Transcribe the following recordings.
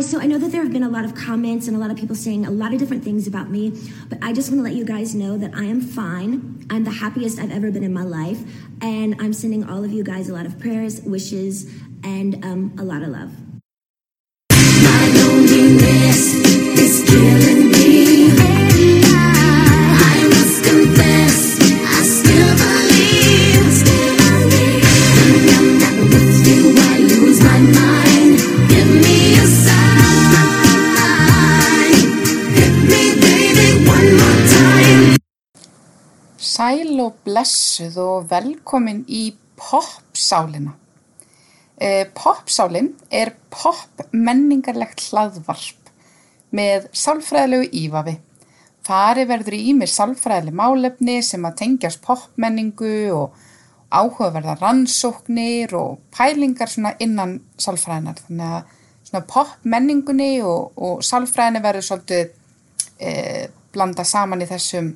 So I know that there have been a lot of comments and a lot of people saying a lot of different things about me, but I just want to let you guys know that I am fine. I'm the happiest I've ever been in my life, and I'm sending all of you guys a lot of prayers, wishes, and um, a lot of love. Sæl og blessuð og velkomin í popsálina. Eh, popsálin er pop menningarlegt hlaðvarp með sálfræðilegu ívafi. Fari verður í mér sálfræðileg málefni sem að tengjast popmenningu og áhugaverða rannsóknir og pælingar innan sálfræðinar. Þannig að popmenningunni og, og sálfræðinni verður svolítið eh, blanda saman í þessum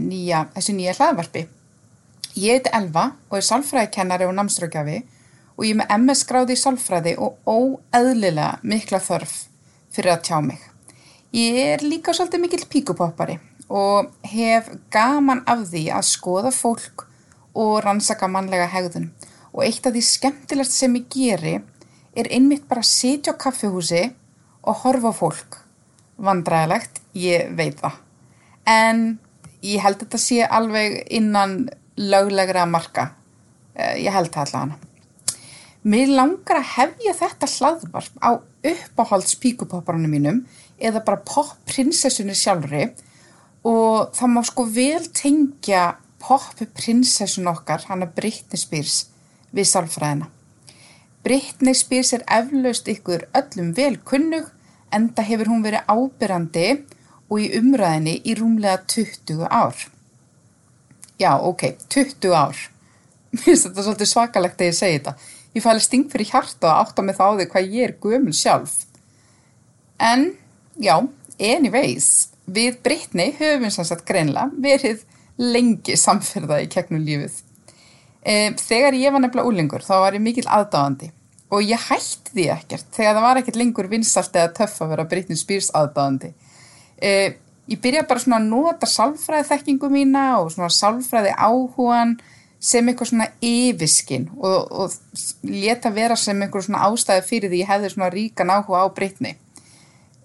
nýja, þessu nýja hlaðvarpi. Ég heiti Elva og er sálfræðikennari og námsrákjafi og ég er með MS gráði í sálfræði og óeðlilega mikla þörf fyrir að tjá mig. Ég er líka svolítið mikill píkupoppari og hef gaman af því að skoða fólk og rannsaka mannlega hegðun og eitt af því skemmtilegt sem ég geri er einmitt bara að sitja á kaffihúsi og horfa fólk. Vandræðilegt, ég veit það. En ég held að þetta sé alveg innan löglegra marka. Eh, Ég held það allavega. Mér langar að hefja þetta hlaðvarp á uppáhalds píkupopparunum mínum eða bara popprinsessunni sjálfri og það má sko vel tengja popprinsessun okkar, hana Britney Spears, við sálfræðina. Britney Spears er eflaust ykkur öllum vel kunnug en það hefur hún verið ábyrrandi og í umræðinni í rúmlega 20 ár. Já, ok, 20 ár. Mér finnst þetta svolítið svakalegt þegar ég segi þetta. Ég fæli sting fyrir hjarta og átta mig þá á því hvað ég er gömul sjálf. En, já, anyways, við Britney höfum sem sagt greinlega verið lengi samferða í kegnum lífið. E, þegar ég var nefnilega úlingur þá var ég mikil aðdáðandi og ég hætti því ekkert þegar það var ekkert lengur vinsalt eða töff að vera Britney Spears aðdáðandi. E, ég byrja bara svona að nota sálfræði þekkingu mína og svona sálfræði áhugan sem eitthvað svona yfiskinn og, og leta vera sem eitthvað svona ástæði fyrir því ég hefði svona ríkan áhuga á Britney.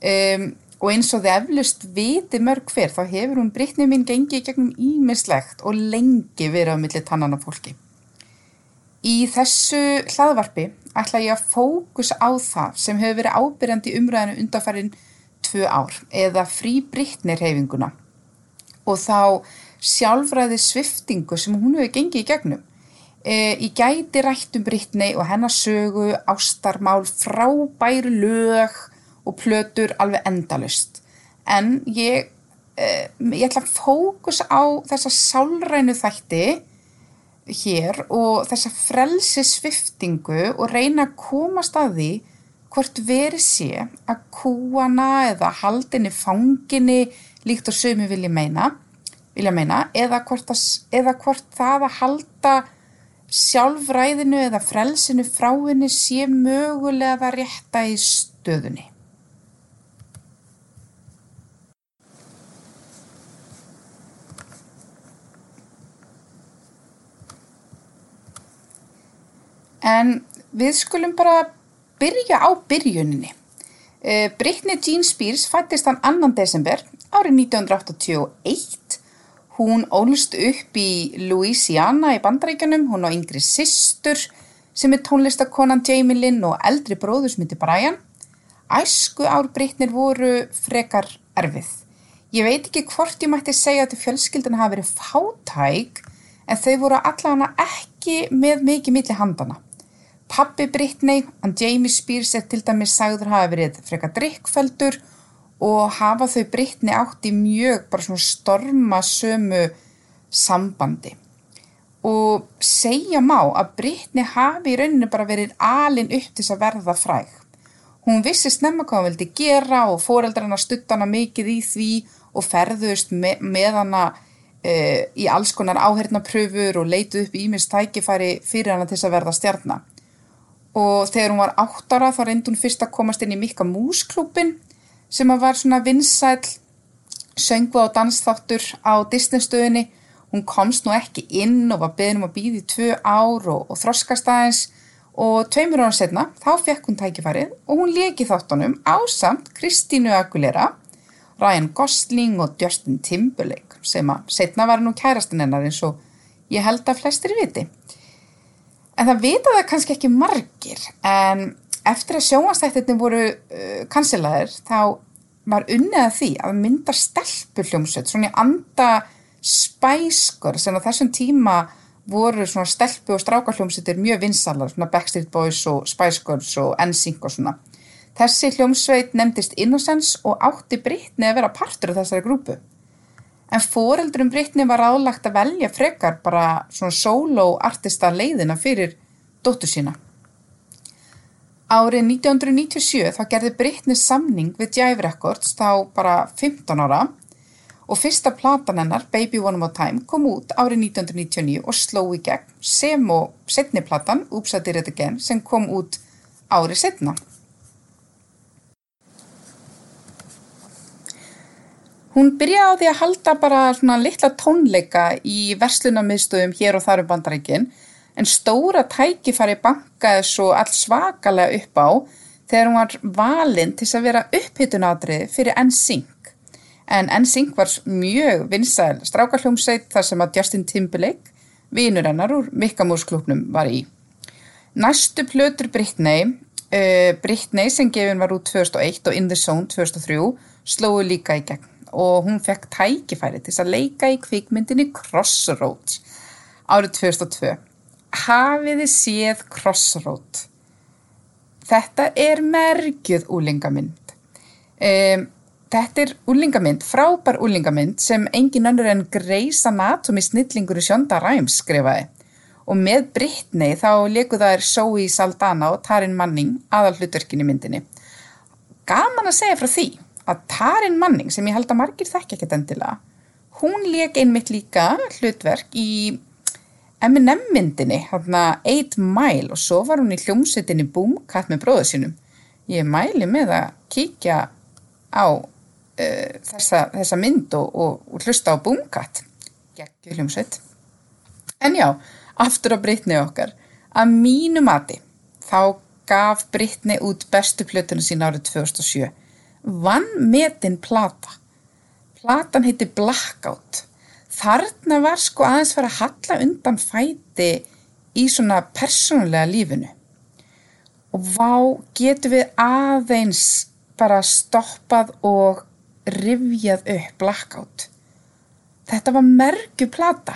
Um, og eins og þið eflust viti mörg hver þá hefur hún Britney mín gengið gegnum ímislegt og lengi verið á milli tannan af fólki. Í þessu hlaðvarpi ætla ég að fókus á það sem hefur verið ábyrjandi umræðinu undanfærin tvö ár eða frí Britney reyfinguna og þá sjálfræði sviftingu sem hún hefur gengið í gegnum. E, ég gæti rætt um Britney og hennar sögu, ástarmál, frábæru lög og plötur alveg endalust. En ég, e, ég ætla að fókus á þessa sálrænu þætti hér og þessa frelsi sviftingu og reyna að komast að því hvort verið sé að kúana eða haldinni fanginni líkt og sömu vilja meina vilja meina, eða hvort, að, eða hvort það að halda sjálfræðinu eða frelsinu frá henni sé mögulega það rétta í stöðunni. En við skulum bara byrja á byrjuninni. Eh, Britney Jean Spears fættist hann 2. desember árið 1981 Hún ólst upp í Louisiana í bandaríkjunum, hún á yngri systur sem er tónlistakonan Jamie Lynn og eldri bróður sem heitir Brian. Æsku ár Britnir voru frekar erfið. Ég veit ekki hvort ég mætti segja að fjölskyldina hafi verið fátæk en þau voru allavega ekki með mikið milli handana. Pappi Britney, hann Jamie Spears er til dæmis sagður hafi verið frekar drikkfeldur og hafa þau Britney átt í mjög bara svona storma sömu sambandi og segja má að Britney hafi í rauninu bara verið alin upp til þess að verða fræg. Hún vissi snemma hvað hún vildi gera og fóreldrarna stutta hana mikið í því og ferðust me með hana e, í alls konar áhernapröfur og leituð upp ímins tækifæri fyrir hana til þess að verða stjarnar. Og þegar hún var átt ára þá reyndi hún fyrst að komast inn í Mikka Músklúpin sem að var svona vinsæl söngu á dansþáttur á Disneystöðinni. Hún komst nú ekki inn og var beðin um að býði tvö ár og, og þroskast aðeins og tveimur ára setna þá fekk hún tækifærið og hún leki þáttunum ásamt Kristínu Aguilera, Ryan Gosling og Justin Timberlake sem að setna var nú kærastin hennar eins og ég held að flestir viti. En það vita það kannski ekki margir en eftir að sjónastættirni voru uh, kansilaðir þá var unnið að því að mynda stelpuljómsveit, svona í anda spæskur sem á þessum tíma voru svona stelpu og strákarhljómsveitir mjög vinsalar, svona Backstreet Boys og Spice Girls og NSYNC og svona. Þessi hljómsveit nefndist Innocence og átti Britni að vera partur af þessari grúpu. En foreldurum Britni var ráðlagt að velja frekar bara svona solo artista leiðina fyrir dóttu sína. Árið 1997 þá gerði Britney samning við Jive Records þá bara 15 ára og fyrsta platan hennar, Baby One More Time, kom út árið 1999 og sló í gegn sem og setni platan, Oops I Did It Again, sem kom út árið setna. Hún byrjaði á því að halda bara svona litla tónleika í verslunarmiðstöðum hér og þar um bandarækinn en stóra tækifari bankaði svo alls svakalega upp á þegar hún var valinn til að vera upphittunadrið fyrir NSYNC. En NSYNC var mjög vinsæl strákarhljómsveit þar sem að Justin Timberlake, vinur hennar úr Mikkamúsklúpnum, var í. Næstu plötur Britney, uh, Britney sem gefin var út 2001 og In the Zone 2003, slóðu líka í gegn og hún fekk tækifæri til að leika í kvikmyndinni Crossroads árið 2002 hafiði séð Crossroad. Þetta er merkjuð úlingamind. Um, þetta er úlingamind, frábær úlingamind sem engin önnur en Grey's Anatomy snillingur í Sjónda Ræms skrifaði. Og með Britney þá leku þær Zoe Saldana og Tarin Manning aðal hlutverkin í myndinni. Gaman að segja frá því að Tarin Manning, sem ég held að margir þekk ekkert endilega, hún leik einmitt líka hlutverk í M&M myndinni, hérna 8 Mile og svo var hún í hljómsettinni Boomkat með bróðu sínum. Ég mæli með að kíkja á uh, þessa, þessa mynd og, og, og hlusta á Boomkat. Gekki hljómsett. En já, aftur á Britney okkar. Að mínu mati þá gaf Britney út bestu plötunum sín árið 2007. Vann metin plata. Platan heiti Blackout. Þarna var sko aðeins fara að halla undan fæti í svona persónulega lífinu. Og vá getur við aðeins bara stoppað og rivjað upp blackout? Þetta var mergu plata.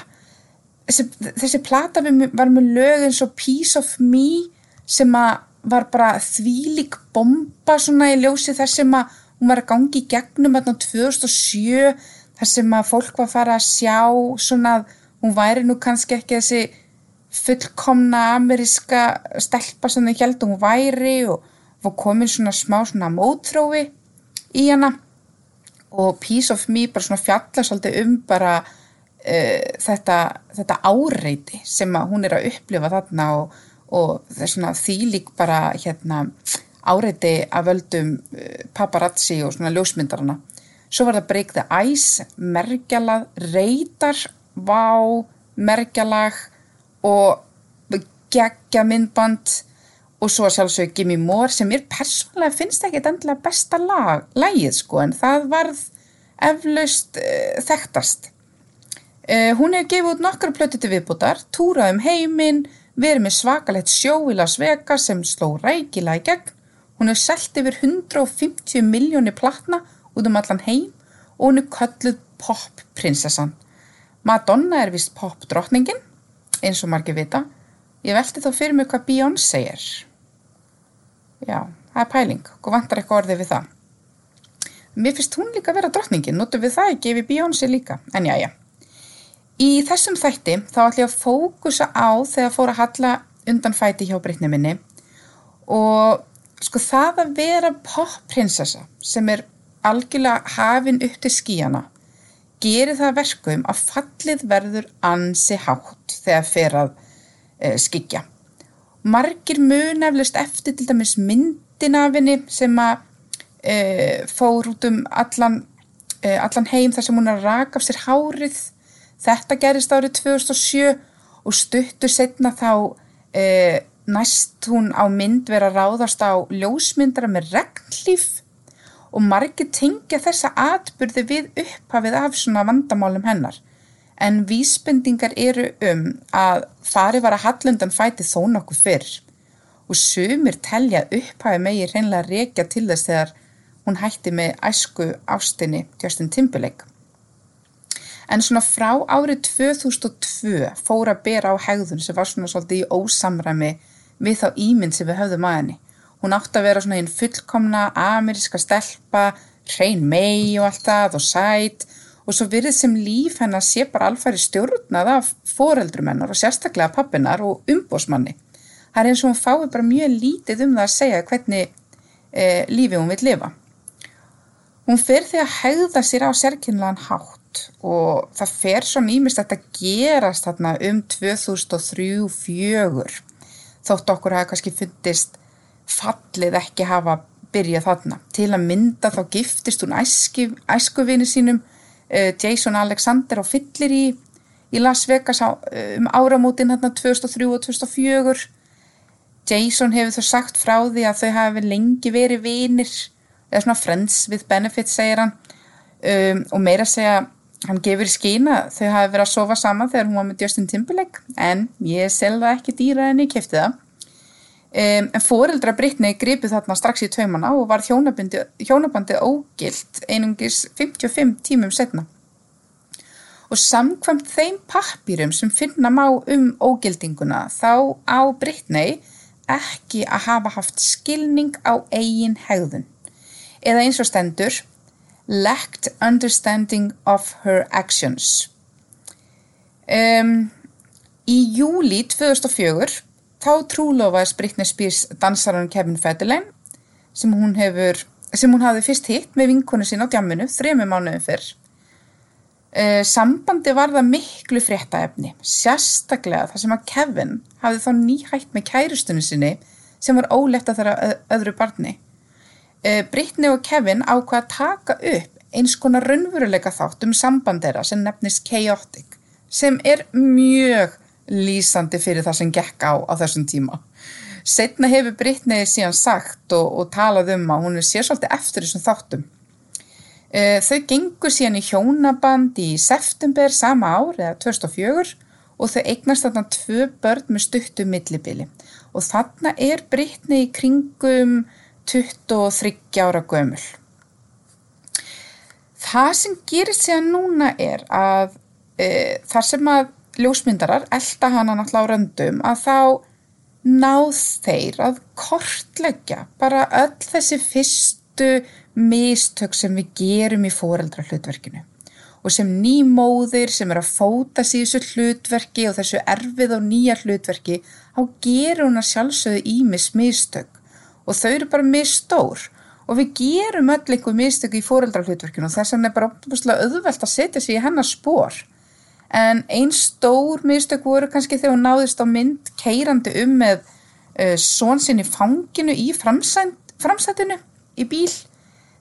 Þessi, þessi plata var með lög eins og Piece of Me sem að var bara þvílik bomba svona í ljósi þar sem að hún var að gangi í gegnum hérna 2007 þar sem að fólk var að fara að sjá svona að hún væri nú kannski ekki þessi fullkomna ameríska stelpa sem þau held hún væri og var komin svona smá svona mótrófi í hana. Og Piece of Me bara svona fjalla svolítið um bara uh, þetta, þetta áreiti sem að hún er að upplifa þarna og, og það er svona þýlik bara hérna áreiti að völdum uh, paparazzi og svona ljósmyndarana Svo var það Break the Ice, merkjalað, reytar, vá, merkjalag og geggja myndband og svo sjálfsög Gimme More sem mér persónulega finnst ekki endilega besta lag, lagið sko en það varð eflaust uh, þekktast. Uh, hún hefur gefið út nokkru plötu til viðbútar, túrað um heiminn, verið með svakalegt sjó í Las Vegas sem sló rækila í gegn. Hún hefur selgt yfir 150 miljónir platna út um allan heim og hún er kölluð popprinsessan. Madonna er vist popdrottningin, eins og margir vita. Ég velti þá fyrir mig hvað Beyoncé er. Já, það er pæling, og vantar eitthvað orðið við það. Mér finnst hún líka að vera drottningin, notur við það ekki við Beyoncé líka, en já, já. Í þessum þætti þá ætlum ég að fókusa á þegar fór að halla undan fæti hjá breytni minni og sko það að vera popprinsessa sem er algjörlega hafin upp til skíjana gerir það verkum að fallið verður ansi hátt þegar fer að e, skikja. margir mun eflust eftir til dæmis myndin af henni sem að e, fór út um allan, e, allan heim þar sem hún að raka af sér hárið. Þetta gerist árið 2007 og stuttur setna þá næst hún á mynd vera ráðast á ljósmyndara með regnlíf og margir tengja þessa atbyrði við upphafið af svona vandamálum hennar. En vísbendingar eru um að fari var að hallundan fæti þó nokkuð fyrr og sumir telja upphafi megi reynlega reykja til þess þegar hún hætti með æsku ástinni Justin Timberlake. En svona frá árið 2002 fór að bera á hegðun sem var svona svolítið í ósamræmi við þá ímynd sem við höfðum að henni. Hún átti að vera svona einn fullkomna ameríska stelpa, hrein mei og allt það og sætt og svo virðið sem líf hennar sé bara alfæri stjórnað af foreldrum hennar og sérstaklega pappinar og umbósmanni. Það er eins og hún fái bara mjög lítið um það að segja hvernig e, lífi hún vil lifa. Hún fer því að hegða sér á sérkynlegan hátt og það fer svo nýmist að þetta gerast þarna um 2003-04 þótt okkur hafa kannski fundist fallið ekki hafa byrjað þarna. Til að mynda þá giftist hún æski, æskuvinu sínum uh, Jason Alexander og fyllir í, í Las Vegas á, um áramótin þarna 2003 og 2004. Jason hefur þó sagt frá því að þau hafi lengi verið vinir eða svona friends with benefits segir hann um, og meira segja hann gefur í skýna þau hafi verið að sofa saman þegar hún var með Justin Timberlake en ég selða ekki dýra en ég kefti það. Um, en foreldra Britney gripu þarna strax í tveimana og var hjónabandið ógilt einungis 55 tímum setna og samkvæmt þeim pappýrum sem finna má um ógildinguna þá á Britney ekki að hafa haft skilning á eigin hegðun. Eða eins og stendur lacked understanding of her actions. Um, í júli 2004 þá trúlofaðis Britney Spears dansarinn Kevin Federline sem hún hefur sem hún hafði fyrst hitt með vinkonu sín á djamminu þrejum mánuðum fyrr. Uh, sambandi var það miklu fréttaefni, sérstaklega þar sem að Kevin hafði þá nýhætt með kærustunni sinni sem var óletta þeirra öðru barni. Uh, Britney og Kevin ákvaða að taka upp eins konar raunveruleika þátt um sambandera sem nefnist Chaotic sem er mjög lýsandi fyrir það sem gekk á á þessum tíma. Setna hefur Britney síðan sagt og, og talað um að hún er sér svolítið eftir þessum þáttum. Uh, þau gengur síðan í hjónaband í september sama ár eða 2004 og þau eignast þarna tvö börn með stuttu millibili og þarna er Britney í kringum 23 ára gömul. Það sem gerir síðan núna er að e, þar sem að ljósmyndarar elda hana náttúrulega á röndum að þá náð þeir að kortleggja bara öll þessi fyrstu mistök sem við gerum í foreldra hlutverkinu og sem nýmóðir sem er að fóta sér þessu hlutverki og þessu erfið og nýja hlutverki þá gerur hún að sjálfsögðu ímis mistök og þau eru bara mistór og við gerum öll einhver mistök í fóreldrahlutverkinu og þess vegna er bara opnbúslega auðvelt að setja sig í hennar spór en einn stór mistök voru kannski þegar hún náðist á mynd keirandi um með uh, svonsinn í fanginu í framsætinu í bíl.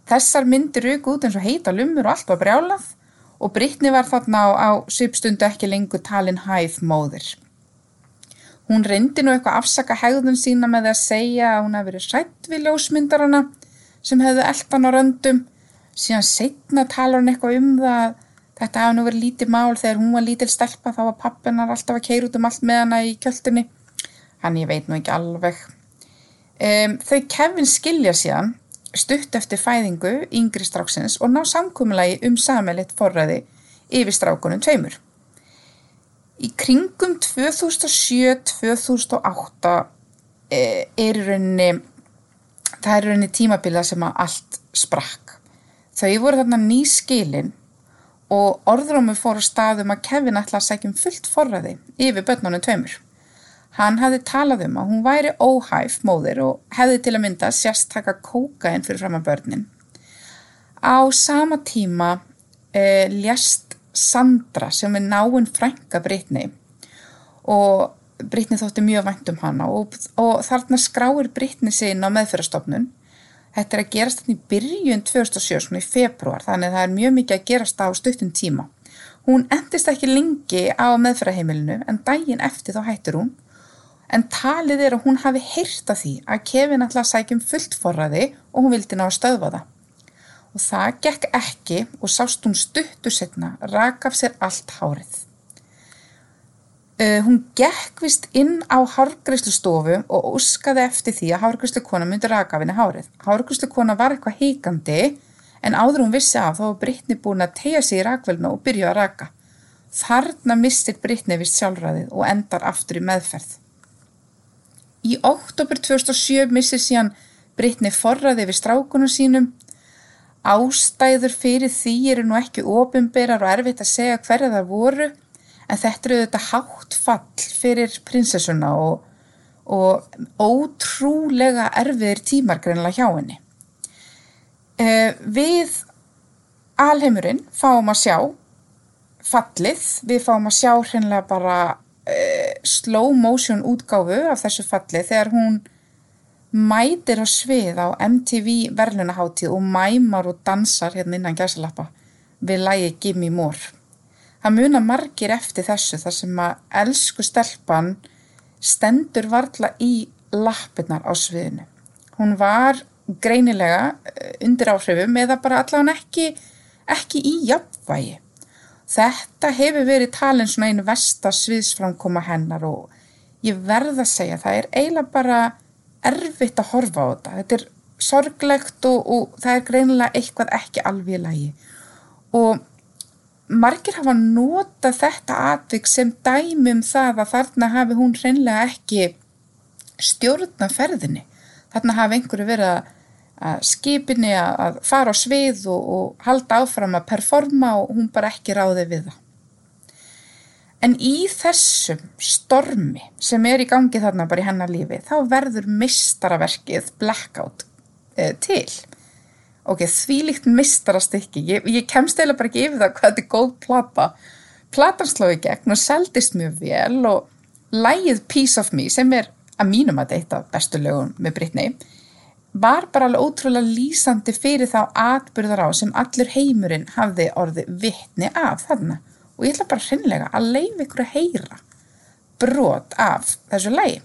Þessar myndir rauk út eins og heita lumur og allt var brjálað. Og Brittni var þarna á, á söpstundu ekki lengur talin hæð móðir Hún reyndi nú eitthvað afsaka hegðun sína með að segja að hún hefði verið rætt við ljósmyndarana sem hefði eldan á röndum. Síðan setna talar hún eitthvað um það þetta hafi nú verið lítið mál þegar hún var lítil stelpa þá var pappinar alltaf að keira út um allt með hana í kjöldinni. Hann ég veit nú ekki alveg. Um, þau kefin skilja síðan stutt eftir fæðingu yngri stráksins og ná samkúmulagi um samelitt forræði yfir strákunum tveimur. Í kringum 2007-2008 er í rauninni, það er í rauninni tímabila sem að allt sprakk. Þau voru þarna ný skilin og orðrómi fór á staðum að Kevin ætla að sækjum fullt forræði yfir börnunum tveimur. Hann hafði talað um að hún væri óhæf móðir og hefði til að mynda sérstaka kókain fyrir fram að börnin. Á sama tíma eh, ljast Sandra sem er náinn frænka Britney og Brittany þótti mjög vænt um hana og, og þarna skráir sig inn á meðferðarstofnun. Þetta er að gerast þannig byrjun 2007, svona í februar, þannig að það er mjög mikið að gerast á stuttum tíma. Hún endist ekki lengi á meðferðarheimilinu en daginn eftir þá hættir hún. En talið er að hún hafi heyrt af því að Kevin að sækjum fullt forraði og hún vildi ná að stöðva það. Og það gekk ekki og sást hún stuttu setna, rak af sér allt hárið. Uh, hún gekk vist inn á hárgreyslustofu og óskaði eftir því að hárgreislukona myndi raka af henni hárið. Hárgreislukona var eitthvað heikandi en áður hún vissi af þá var Brittany búin að tegja sig í rakvelna og byrja að raka. Þarna mistir Brittany vist sjálfræðið og endar aftur í meðferð. Í oktober 2007 missir síðan Brittany forraði við strákunum sínum. Ástæður fyrir því eru nú ekki ofinberar og erfitt að segja hverja það voru en þetta eru þetta hátt fall fyrir prinsessuna og, og ótrúlega erfiðir tímar greinlega hjá henni. Uh, við alheimurinn fáum að sjá fallið, við fáum að sjá hreinlega bara uh, slow motion útgáfu af þessu fallið þegar hún mætir á svið á MTV verðlunaháttíð og mæmar og dansar hérna innan gæsalappa við lægi Gimme More. Það muna margir eftir þessu þar sem að elsku stelpan stendur varla í lappirnar á sviðinu. Hún var greinilega undir áhrifum eða bara allavega ekki, ekki í jafnvægi. Þetta hefur verið talin svona einu vesta sviðsframkoma hennar og ég verða að segja það er eiginlega bara erfitt að horfa á þetta. Þetta er sorglegt og, og það er greinilega eitthvað ekki alveg í lagi og margir hafa nota þetta atvik sem dæmum það að þarna hafi hún hreinlega ekki stjórna ferðinni. Þarna hafi einhverju verið að skipinni að fara á svið og, og halda áfram að performa og hún bara ekki ráði við það. En í þessum stormi sem er í gangi þarna bara í hennar lífi þá verður mistaraverkið blackout eh, til. Ok, því líkt mistarast ekki, ég, ég kemst eða bara ekki yfir það hvað þetta er góð plata. Platan slói gegn og seldist mjög vel og lægið Piece of Me sem er að mínum að þetta bestu lögun með Britney var bara alveg ótrúlega lýsandi fyrir þá atbyrðar á sem allur heimurinn hafði orði vittni af þarna og ég ætla bara hreinlega að leiða ykkur að heyra brot af þessu lægi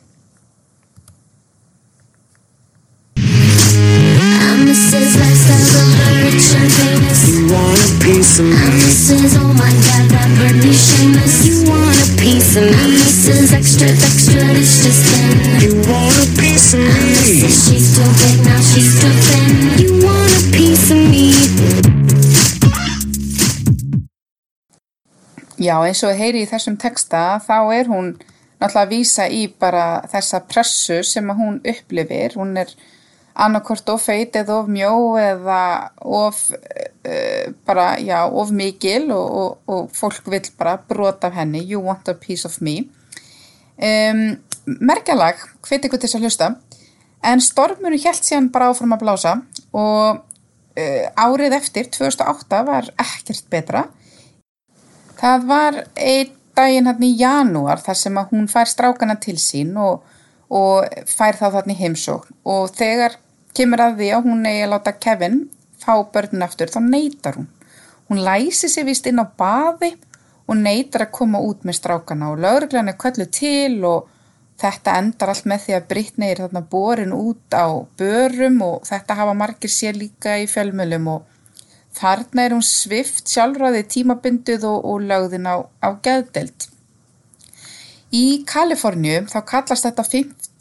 Mrs. Lifestyle, the rich and famous. Já, eins og heyri í þessum texta þá er hún náttúrulega að vísa í bara þessa pressu sem að hún upplifir. Hún er annarkort of feit eða of mjó eða of uh, bara, já, of mikil og, og, og fólk vil bara brota af henni. You want a piece of me. Um, Merkjalag hviti ykkur til þess að hlusta. En stormurinn held síðan bara áfram að blása og uh, árið eftir 2008 var ekkert betra það var einn daginn hann í janúar þar sem að hún fær strákana til sín og og fær þá þarna í heimsókn og þegar kemur að því að hún eigi að láta Kevin fá börnun aftur þá neytar hún. Hún læsi sig vist inn á baði og neytar að koma út með strákana og lauruglan er köllu til og þetta endar allt með því að Brittany er þarna borin út á börum og þetta hafa margir sér líka í fjölmjölum og þarna er hún svift sjálfræði tímabinduð og, og lögðin á, á geðdelt. Í Kaliforníu þá kallast þetta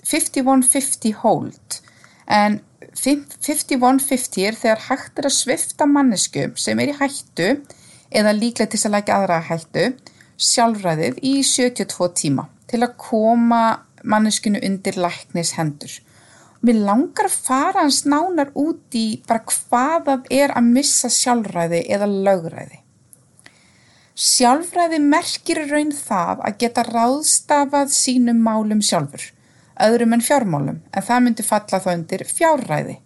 5150 hold en 5150 er þegar hægt er að svifta mannesku sem er í hættu eða líklega til að lækja aðra hættu sjálfræðið í 72 tíma til að koma manneskunu undir læknis hendur. Mér langar að fara hans nánar út í bara hvað það er að missa sjálfræði eða lögræði. Sjálfræði merkir raun það að geta ráðstafað sínum málum sjálfur, öðrum en fjármálum, en það myndi falla þá undir fjárræði.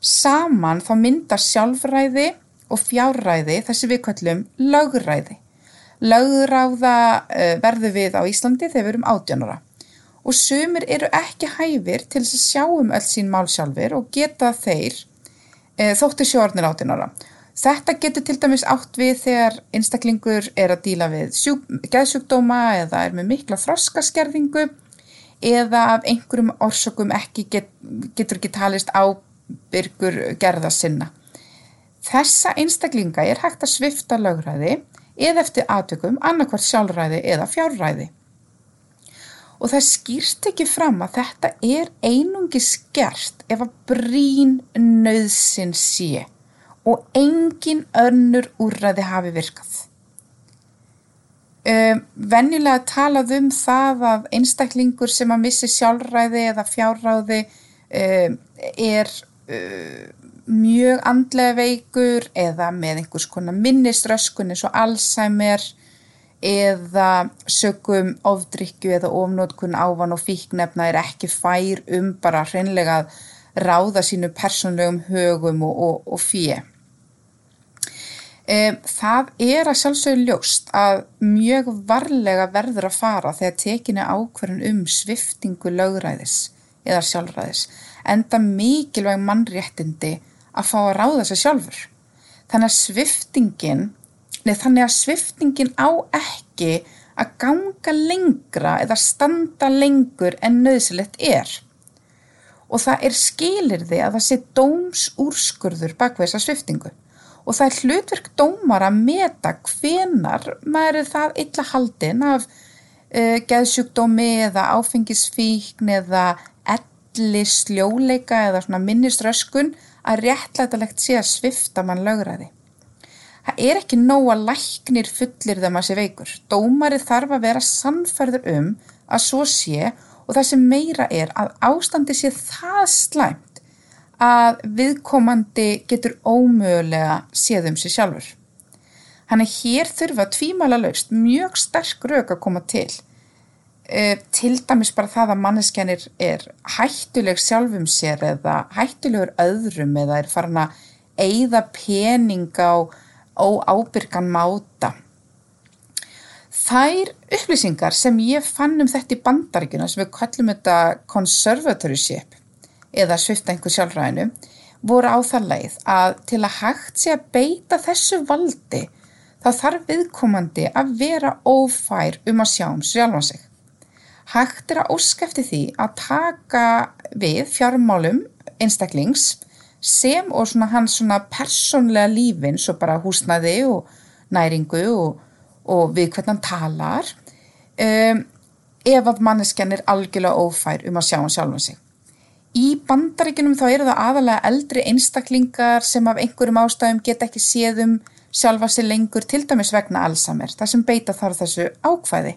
Saman þá myndar sjálfræði og fjárræði þessi við kallum lögræði. Lögráða uh, verður við á Íslandi þegar við erum átjónara og sumir eru ekki hæfir til þess að sjá um öll sín mál sjálfur og geta þeir e, þóttu sjórnir áttinara. Þetta getur til dæmis átt við þegar einstaklingur er að díla við sjúk, geðsjúkdóma eða er með mikla þroskaskerðingu eða af einhverjum orsökum get, getur ekki talist ábyrgur gerða sinna. Þessa einstaklinga er hægt að svifta lögræði eða eftir aðtökum annarkvært sjálfræði eða fjárræði. Og það skýrst ekki fram að þetta er einungi skert ef að brín nöðsin sé og engin önnur úrræði hafi virkað. Um, venjulega talað um það að einstaklingur sem að missi sjálfræði eða fjárræði um, er uh, mjög andlega veikur eða með einhvers konar minniströskun eins og Alzheimer eða sögum ofdrykju eða ofnótkun ávan og fíknefna er ekki fær um bara hreinlega að ráða sínu persónlegum högum og, og, og fíi. Það er að sjálfsögur ljóst að mjög varlega verður að fara þegar tekinu ákverðin um sviftingu lögræðis eða sjálfræðis enda mikilvæg mannréttindi að fá að ráða sig sjálfur. Þannig að sviftingin, neð þannig að sviftingin á ekki að ganga lengra eða standa lengur en nöðsilegt er. Og það er skilirði að það sé dómsúrskurður bak við þessa sviftingu. Og það er hlutverk dómar að meta hvenar maður er það illa haldin af uh, geðsjúkdómi eða áfengisfíkn eða elli sljóleika eða minniströskun að réttlætalegt sé að svifta mann lögraði. Það er ekki nóg að læknir fullir þeim að sé veikur. Dómari þarf að vera sannferður um að svo sé og það sem meira er að ástandi sé það slæmt að viðkomandi getur ómögulega séð um sig sjálfur. Þannig hér þurfa tvímæla laust mjög sterk rauk að koma til. E, til dæmis bara það að manneskjanir er hættuleg sjálfum sér eða hættulegur öðrum eða er farin að eigða pening á óábyrgan máta. Þær upplýsingar sem ég fann um þetta í bandaríkuna sem við kallum þetta conservatorship eða svifta einhver sjálfræðinu voru á það leið að til að hægt sé að beita þessu valdi þá þarf viðkomandi að vera ófær um að sjá um sjálfa sig. Hægt er að óskæfti því að taka við fjármálum einstaklings sem og svona hans svona persónlega lífin svo bara húsnaði og næringu og, og við hvernig hann talar um, ef að manneskjan er algjörlega ófær um að sjá hann sjálfa sig. Í bandaríkunum þá eru það aðalega eldri einstaklingar sem af einhverjum ástæðum geta ekki séð um sjálfa sig lengur til dæmis vegna Alzheimer, það sem beita þarf þessu ákvæði.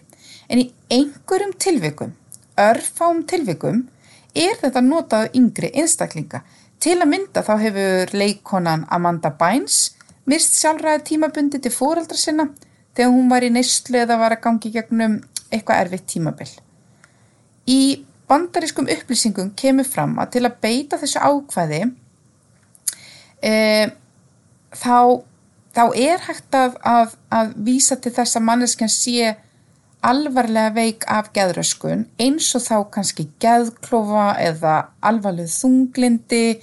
En í einhverjum tilvikum, örfám tilvikum, er þetta notað yngri einstaklinga. Til að mynda þá hefur leikonan Amanda Bynes mist sjálfræði tímabundi til fóreldra sinna þegar hún var í neyslu eða var að gangi gegnum eitthvað erfitt tímabill. Í bandarískum upplýsingum kemur fram að til að beita þessu ákvæði e, þá, þá er hægt að, að, að vísa til þess að manneskjan sé alvarlega veik af geðröskun eins og þá kannski geðklofa eða alvarleg þunglindi,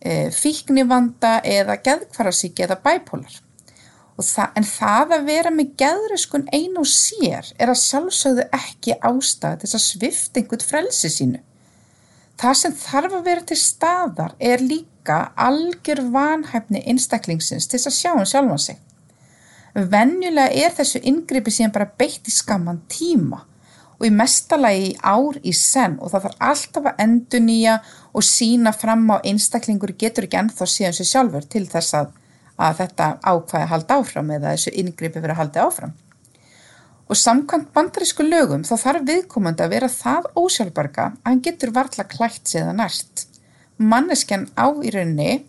e, fíknivanda eða geðkvarasíki eða bæpólar. Það, en það að vera með geðröskun ein og sér er að sjálfsögðu ekki ástæða til að svifta einhvern frelsi sínu. Það sem þarf að vera til staðar er líka algjör vanhæfni einstaklingsins til að sjá hann sjálfa sig. Venjulega er þessu yngripi síðan bara beitt í skamman tíma og í mestalagi í ár í senn og það þarf alltaf að endur nýja og sína fram á einstaklingur getur ekki ennþá síðan sér sjálfur til þess að að þetta ákvæði halda áfram eða þessu yngripi verið að halda áfram. Og samkvæmt bandarísku lögum þá þarf viðkomandi að vera það ósjálfbarga að hann getur varla klætt séða næst. Manneskjan á í rauninni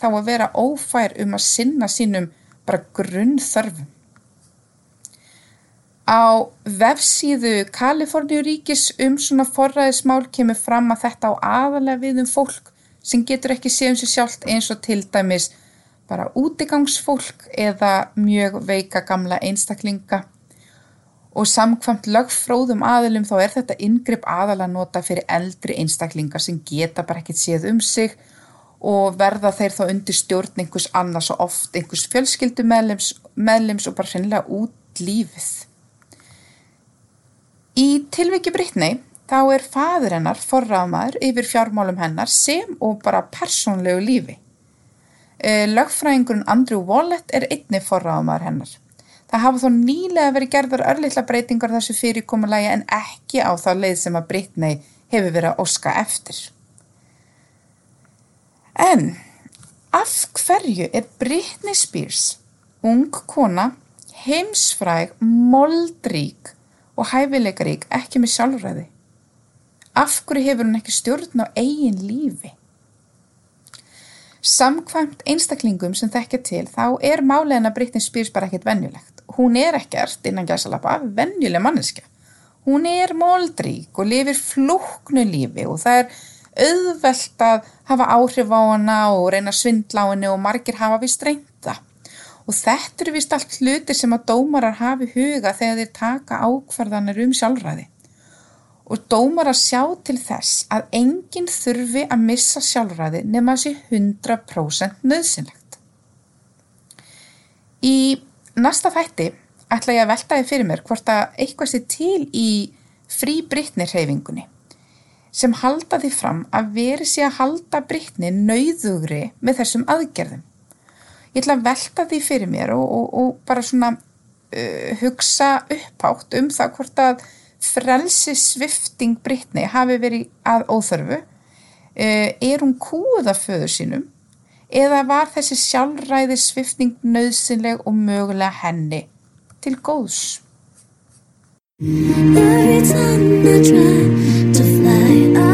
þá að vera ófær um að sinna sínum bara grunn þörfum. Á vefsíðu Kaliforníuríkis um svona forræðismál kemur fram að þetta á aðalega við um fólk sem getur ekki séð um sig sjálft eins og til dæmis bara útigangsfólk eða mjög veika gamla einstaklinga og samkvæmt lögfróðum aðilum þá er þetta inngrip aðala nota fyrir eldri einstaklingar sem geta bara ekkert séð um sig og verða þeir þá undir stjórn einhvers annars og oft einhvers fjölskyldu meðlims, meðlims og bara hreinlega út lífið. Í tilviki Brittany þá er fadur hennar forraðmaður yfir fjármálum hennar sem og bara persónlegu lífi. Eh, lögfræðingurinn Andrew Wallet er einni forraðmaður hennar. Það hafa þó nýlega verið gerðar örlittla breytingar þessu fyrirkomulagi en ekki á þá leið sem að Britney hefur verið að óska eftir. En af hverju er Britney Spears, ung kona, heimsfræg, moldrík og hæfileikarík ekki með sjálfræði? Af hverju hefur hún ekki stjórn á eigin lífi? Samkvæmt einstaklingum sem þekkja til þá er málega að Britney Spears bara ekkert vennjulegt hún er ekkert innan gæsalappa venjuleg manneskja. Hún er moldrík og lifir flúknu lífi og það er auðvelt að hafa áhrif á hana og reyna að svindla á henni og margir hafa vist reynda. Og þetta eru vist allt hlutir sem að dómarar hafi huga þegar þeir taka ákvarðanir um sjálfræði. Og dómarar sjá til þess að enginn þurfi að missa sjálfræði nema þessi 100% nöðsynlegt. Í Næsta þætti ætla ég að velta þið fyrir mér hvort að eitthvað sé til í frí Brittni hreyfingunni sem halda því fram að veri sé að halda Brittni nauðugri með þessum aðgerðum. Ég ætla að velta því fyrir mér og, og, og bara svona uh, hugsa upphátt um það hvort að frelsi svifting Brittni hafi verið að óþörfu. Uh, er hún kúða föður sínum eða var þessi sjálfræði svifting nöðsynleg og mögulega henni til góðs? 爱。